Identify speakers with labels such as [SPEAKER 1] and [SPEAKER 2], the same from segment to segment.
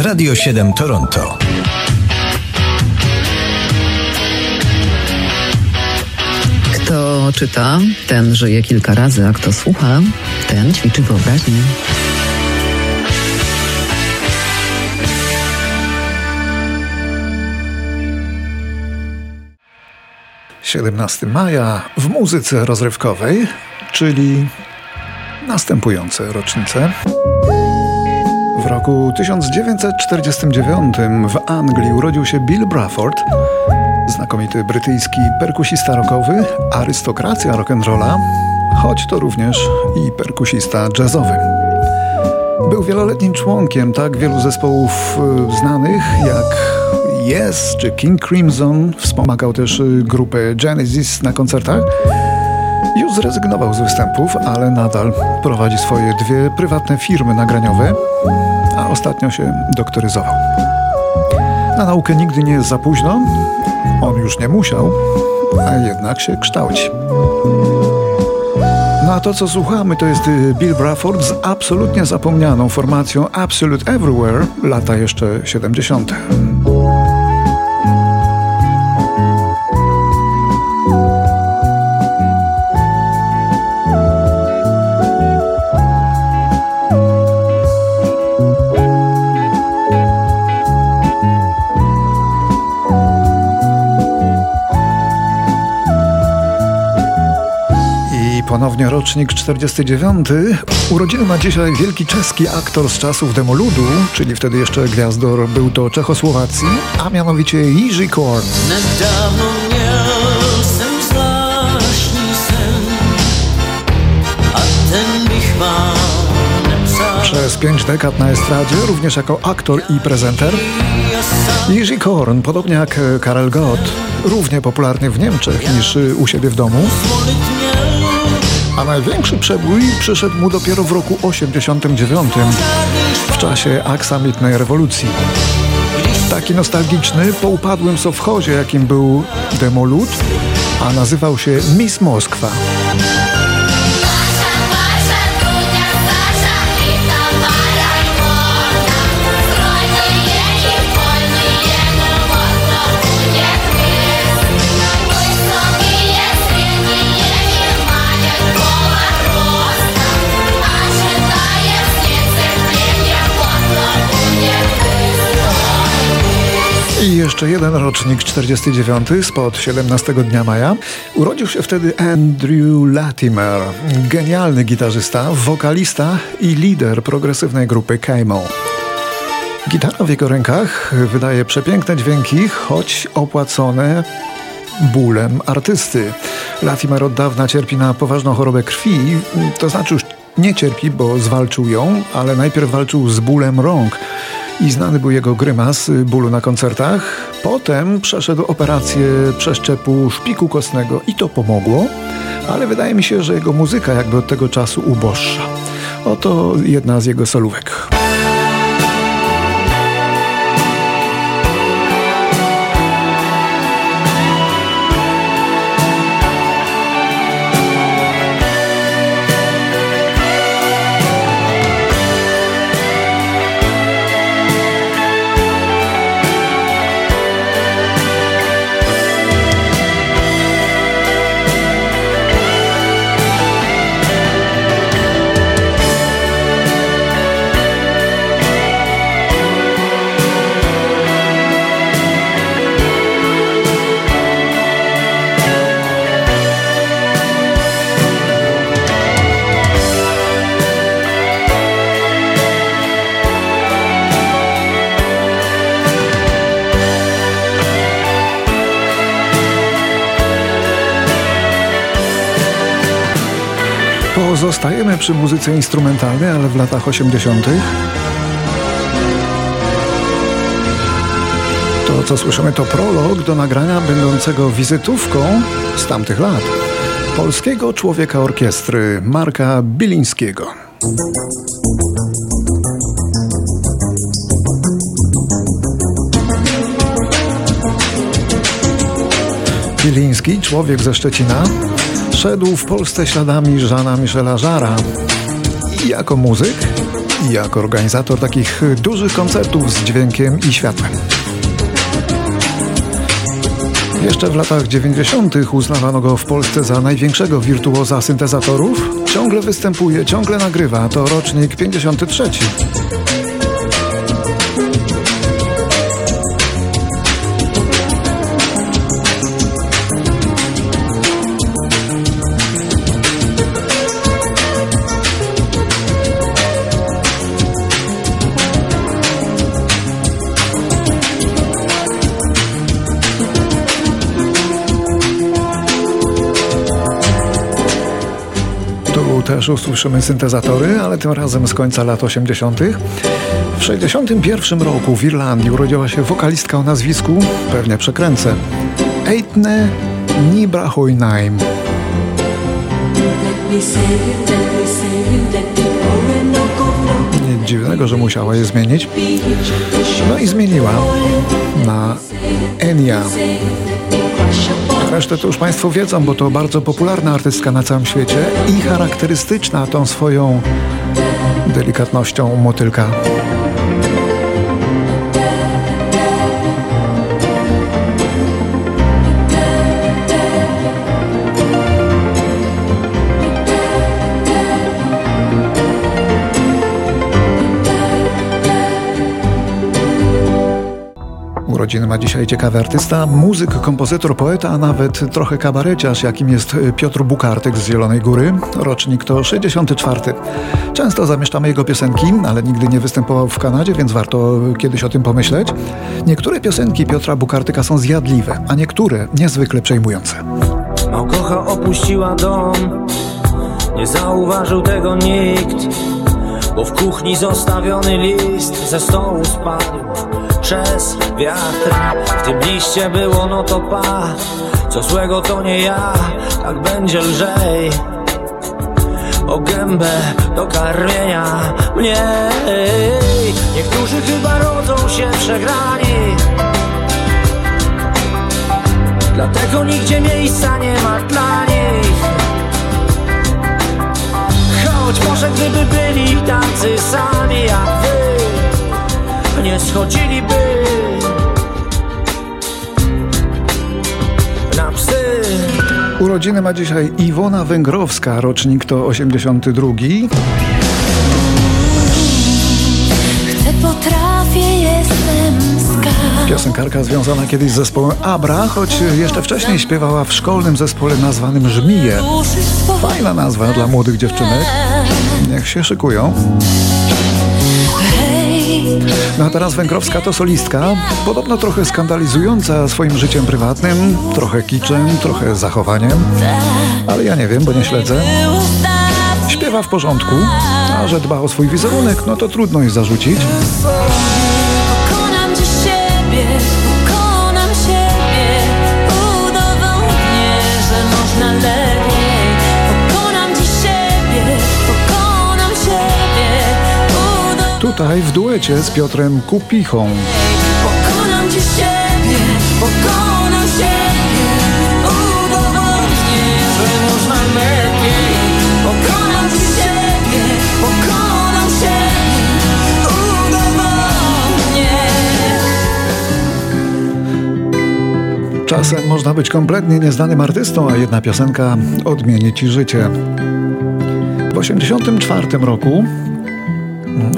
[SPEAKER 1] Radio 7 Toronto.
[SPEAKER 2] Kto czyta, ten żyje kilka razy, a kto słucha, ten ćwiczy wyobraźnię.
[SPEAKER 3] 17 maja w muzyce rozrywkowej, czyli następujące rocznice. Roku 1949 w Anglii urodził się Bill Bruford, znakomity brytyjski perkusista rockowy, arystokracja rock'n'rolla, choć to również i perkusista jazzowy. Był wieloletnim członkiem tak wielu zespołów y, znanych jak Yes czy King Crimson. Wspomagał też y, grupę Genesis na koncertach. Już zrezygnował z występów, ale nadal prowadzi swoje dwie prywatne firmy nagraniowe, a ostatnio się doktoryzował. Na naukę nigdy nie jest za późno. On już nie musiał, a jednak się kształci. No a to, co słuchamy, to jest y, Bill Bruford z absolutnie zapomnianą formacją Absolute Everywhere, lata jeszcze 70. ponownie rocznik 49. Urodziny ma dzisiaj wielki czeski aktor z czasów Demoludu, czyli wtedy jeszcze gwiazdor był to Czechosłowacji, a mianowicie Jiří Korn. Przez pięć dekad na estradzie, również jako aktor i prezenter. Jiří Korn, podobnie jak Karel Gott, równie popularny w Niemczech niż u siebie w domu a największy przebój przyszedł mu dopiero w roku 89, w czasie aksamitnej rewolucji. Taki nostalgiczny po upadłym sowchozie, jakim był Demolud, a nazywał się Miss Moskwa. Jeszcze jeden rocznik 49 spod 17 dnia maja. Urodził się wtedy Andrew Latimer, genialny gitarzysta, wokalista i lider progresywnej grupy Camo. Gitara w jego rękach wydaje przepiękne dźwięki, choć opłacone bólem artysty. Latimer od dawna cierpi na poważną chorobę krwi, to znaczy już nie cierpi, bo zwalczył ją, ale najpierw walczył z bólem rąk i znany był jego grymas bólu na koncertach. Potem przeszedł operację przeszczepu szpiku kostnego i to pomogło, ale wydaje mi się, że jego muzyka jakby od tego czasu uboższa. Oto jedna z jego solówek. Pozostajemy przy muzyce instrumentalnej, ale w latach 80. To, co słyszymy, to prolog do nagrania będącego wizytówką z tamtych lat polskiego człowieka orkiestry Marka Bilińskiego. Biliński, człowiek ze Szczecina, szedł w Polsce śladami Żana Michela Żara i jako muzyk, jako organizator takich dużych koncertów z dźwiękiem i światłem. Jeszcze w latach 90. uznawano go w Polsce za największego wirtuoza syntezatorów. Ciągle występuje, ciągle nagrywa. To rocznik 53. też usłyszymy syntezatory, ale tym razem z końca lat 80. W 61 roku w Irlandii urodziła się wokalistka o nazwisku, pewnie przekręcę, Eitne Nibrahoinaim. Nic dziwnego, że musiała je zmienić. No i zmieniła na Enia. Resztę to już Państwo wiedzą, bo to bardzo popularna artystka na całym świecie i charakterystyczna tą swoją delikatnością motylka. Urodziny ma dzisiaj ciekawy artysta, muzyk, kompozytor, poeta, a nawet trochę kabareciarz, jakim jest Piotr Bukartyk z Zielonej Góry. Rocznik to 64. Często zamieszczamy jego piosenki, ale nigdy nie występował w Kanadzie, więc warto kiedyś o tym pomyśleć. Niektóre piosenki Piotra Bukartyka są zjadliwe, a niektóre niezwykle przejmujące.
[SPEAKER 1] Małkocha opuściła dom, nie zauważył tego nikt, bo w kuchni zostawiony list ze stołu spadł przez wiatr. W tym liście było no to pa Co złego to nie ja. Tak będzie lżej. O gębę do karmienia mnie Niektórzy chyba rodzą się przegrani. Dlatego nigdzie miejsca nie ma dla nich. Choć może gdyby byli tacy sami schodziliby na psy.
[SPEAKER 3] Urodziny ma dzisiaj Iwona Węgrowska, rocznik to 82. Chcę, potrafię, jestem Piosenkarka związana kiedyś z zespołem Abra, choć jeszcze wcześniej śpiewała w szkolnym zespole nazwanym Żmije. Fajna nazwa dla młodych dziewczynek. Niech się szykują. No a teraz Węgrowska to solistka, podobno trochę skandalizująca swoim życiem prywatnym, trochę kiczem, trochę zachowaniem, ale ja nie wiem, bo nie śledzę. Śpiewa w porządku, a że dba o swój wizerunek, no to trudno jej zarzucić. Tutaj w duecie z Piotrem Kupichą. Pokonam siebie, pokonam siebie, udowodnię, że można lepiej. Pokonam siebie, pokonam siebie, udowodnię. Czasem można być kompletnie nieznanym artystą, a jedna piosenka odmieni ci życie. W 1984 roku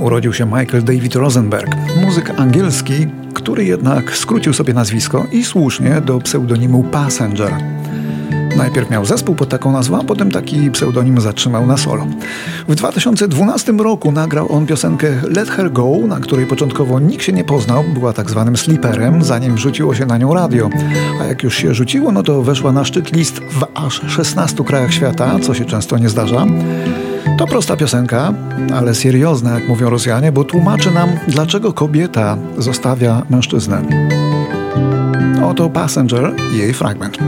[SPEAKER 3] urodził się Michael David Rosenberg, muzyk angielski, który jednak skrócił sobie nazwisko i słusznie do pseudonimu Passenger. Najpierw miał zespół pod taką nazwą, a potem taki pseudonim zatrzymał na solo. W 2012 roku nagrał on piosenkę Let Her Go, na której początkowo nikt się nie poznał, była tak zwanym sleeperem, zanim rzuciło się na nią radio. A jak już się rzuciło, no to weszła na szczyt list w aż 16 krajach świata, co się często nie zdarza. To prosta piosenka, ale seriozna, jak mówią Rosjanie, bo tłumaczy nam, dlaczego kobieta zostawia mężczyznę. Oto Passenger i jej fragment.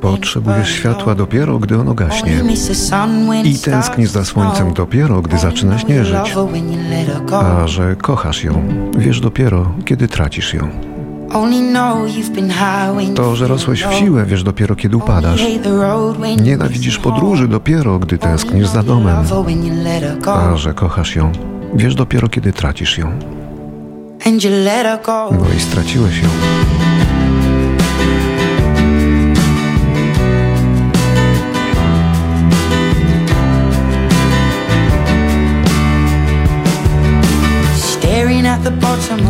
[SPEAKER 4] Potrzebujesz światła dopiero, gdy ono gaśnie. I tęsknisz za słońcem dopiero, gdy zaczyna śnieżyć. A że kochasz ją, wiesz dopiero, kiedy tracisz ją. To, że rosłeś w siłę, wiesz dopiero kiedy upadasz. Nienawidzisz podróży dopiero, gdy tęsknisz za domem. A że kochasz ją, wiesz dopiero kiedy tracisz ją. No i straciłeś ją.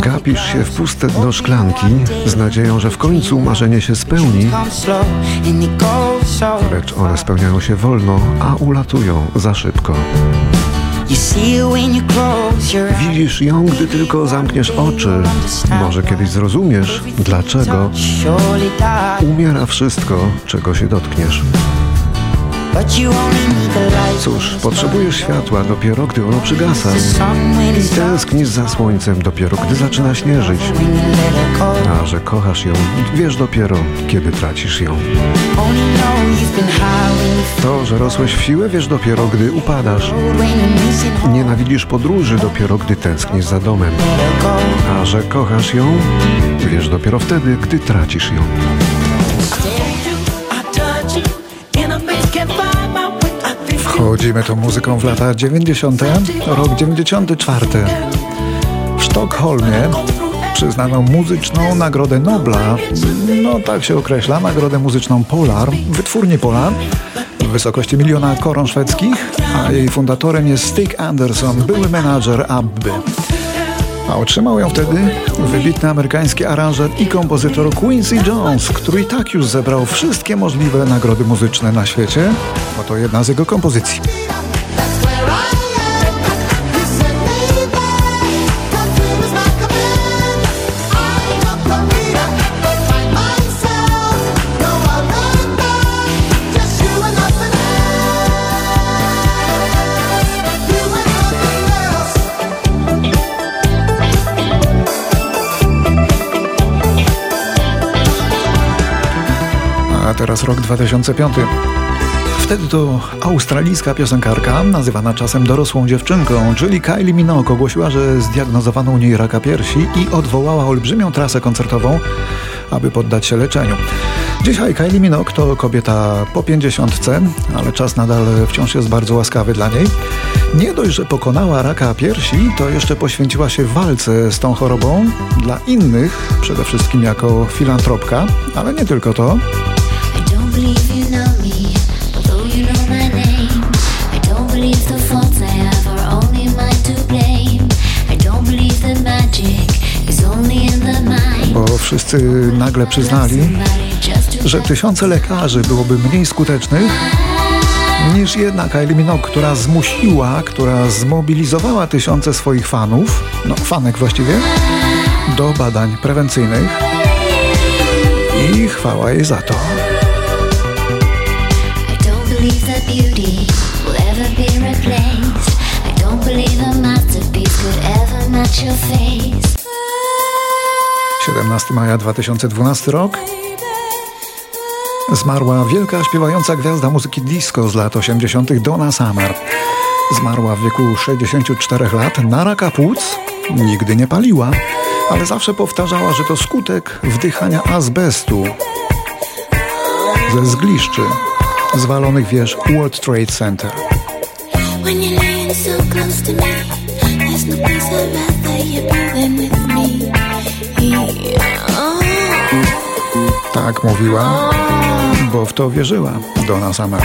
[SPEAKER 4] Gapisz się w puste dno szklanki z nadzieją, że w końcu marzenie się spełni, lecz one spełniają się wolno, a ulatują za szybko. Widzisz ją, gdy tylko zamkniesz oczy. Może kiedyś zrozumiesz, dlaczego umiera wszystko, czego się dotkniesz. Cóż, potrzebujesz światła dopiero, gdy ono przygasa. I tęsknisz za słońcem dopiero, gdy zaczyna śnieżyć. A że kochasz ją, wiesz dopiero, kiedy tracisz ją. To, że rosłeś w siłę, wiesz dopiero, gdy upadasz. Nienawidzisz podróży dopiero, gdy tęsknisz za domem. A że kochasz ją, wiesz dopiero wtedy, gdy tracisz ją.
[SPEAKER 3] Wchodzimy tą muzyką w lata 90. Rok 94. W Sztokholmie przyznano muzyczną Nagrodę Nobla. No tak się określa, Nagrodę Muzyczną Polar, wytwórni Polar w wysokości miliona koron szwedzkich, a jej fundatorem jest Stig Anderson, były menadżer Abby. A otrzymał ją wtedy wybitny amerykański aranżer i kompozytor Quincy Jones, który i tak już zebrał wszystkie możliwe nagrody muzyczne na świecie. Oto jedna z jego kompozycji. Teraz rok 2005. Wtedy to australijska piosenkarka, nazywana czasem dorosłą dziewczynką, czyli Kylie Minogue, ogłosiła, że zdiagnozowano u niej raka piersi i odwołała olbrzymią trasę koncertową, aby poddać się leczeniu. Dzisiaj Kylie Minogue to kobieta po pięćdziesiątce, ale czas nadal wciąż jest bardzo łaskawy dla niej. Nie dość, że pokonała raka piersi, to jeszcze poświęciła się walce z tą chorobą dla innych, przede wszystkim jako filantropka, ale nie tylko to. Nagle przyznali, że tysiące lekarzy byłoby mniej skutecznych niż jedna Kylie Minogue, która zmusiła, która zmobilizowała tysiące swoich fanów, no fanek właściwie, do badań prewencyjnych. I chwała jej za to. your face. 17 maja 2012 rok Zmarła wielka śpiewająca gwiazda muzyki disco z lat 80. Donna Summer. Zmarła w wieku 64 lat na raka płuc. Nigdy nie paliła, ale zawsze powtarzała, że to skutek wdychania azbestu ze zgliszczy zwalonych wież World Trade Center. Tak mówiła, bo w to wierzyła Donna Summer.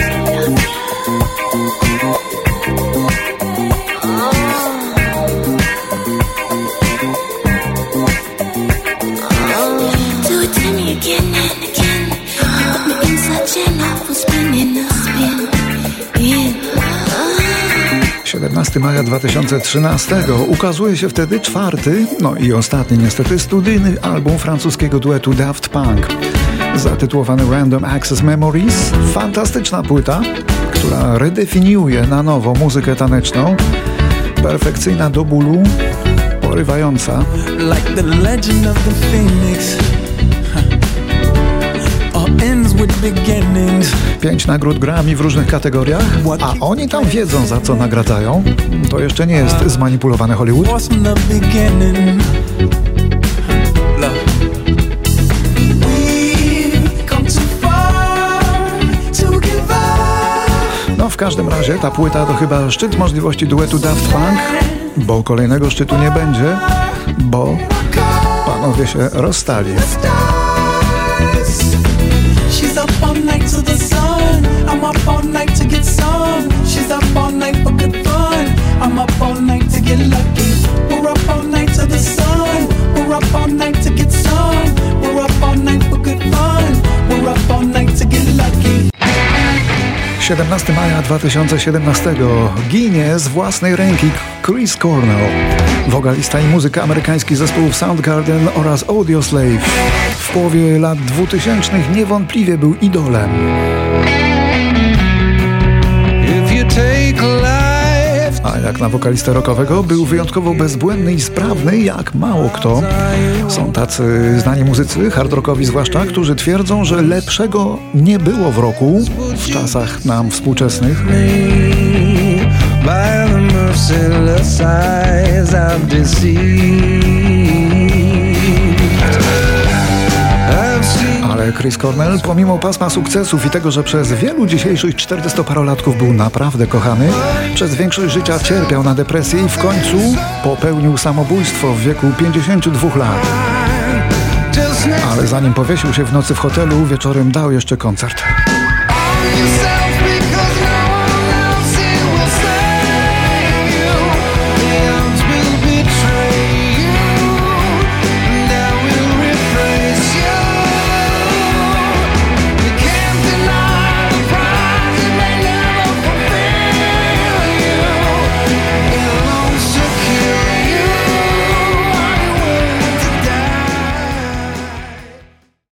[SPEAKER 3] 17 maja 2013 ukazuje się wtedy czwarty, no i ostatni niestety studyjny album francuskiego duetu Daft Punk zatytułowany Random Access Memories. Fantastyczna płyta, która redefiniuje na nowo muzykę taneczną. Perfekcyjna do bólu, porywająca. Like Pięć nagród Grammy w różnych kategoriach, a oni tam wiedzą za co nagradzają. To jeszcze nie jest zmanipulowany Hollywood. No w każdym razie ta płyta to chyba szczyt możliwości duetu Daft Punk, bo kolejnego szczytu nie będzie, bo panowie się rozstali. 17 maja 2017 ginie z własnej ręki Chris Cornell, wokalista i muzyk amerykańskich zespołów Soundgarden oraz Audioslave. W połowie lat 2000 niewątpliwie był idolem. A jak na wokalistę rockowego był wyjątkowo bezbłędny i sprawny jak mało kto. Są tacy znani muzycy, hard rockowi zwłaszcza, którzy twierdzą, że lepszego nie było w roku w czasach nam współczesnych. By the merciless eyes deceived Chris Cornell, pomimo pasma sukcesów i tego, że przez wielu dzisiejszych 40-parolatków był naprawdę kochany, przez większość życia cierpiał na depresję i w końcu popełnił samobójstwo w wieku 52 lat. Ale zanim powiesił się w nocy w hotelu, wieczorem dał jeszcze koncert.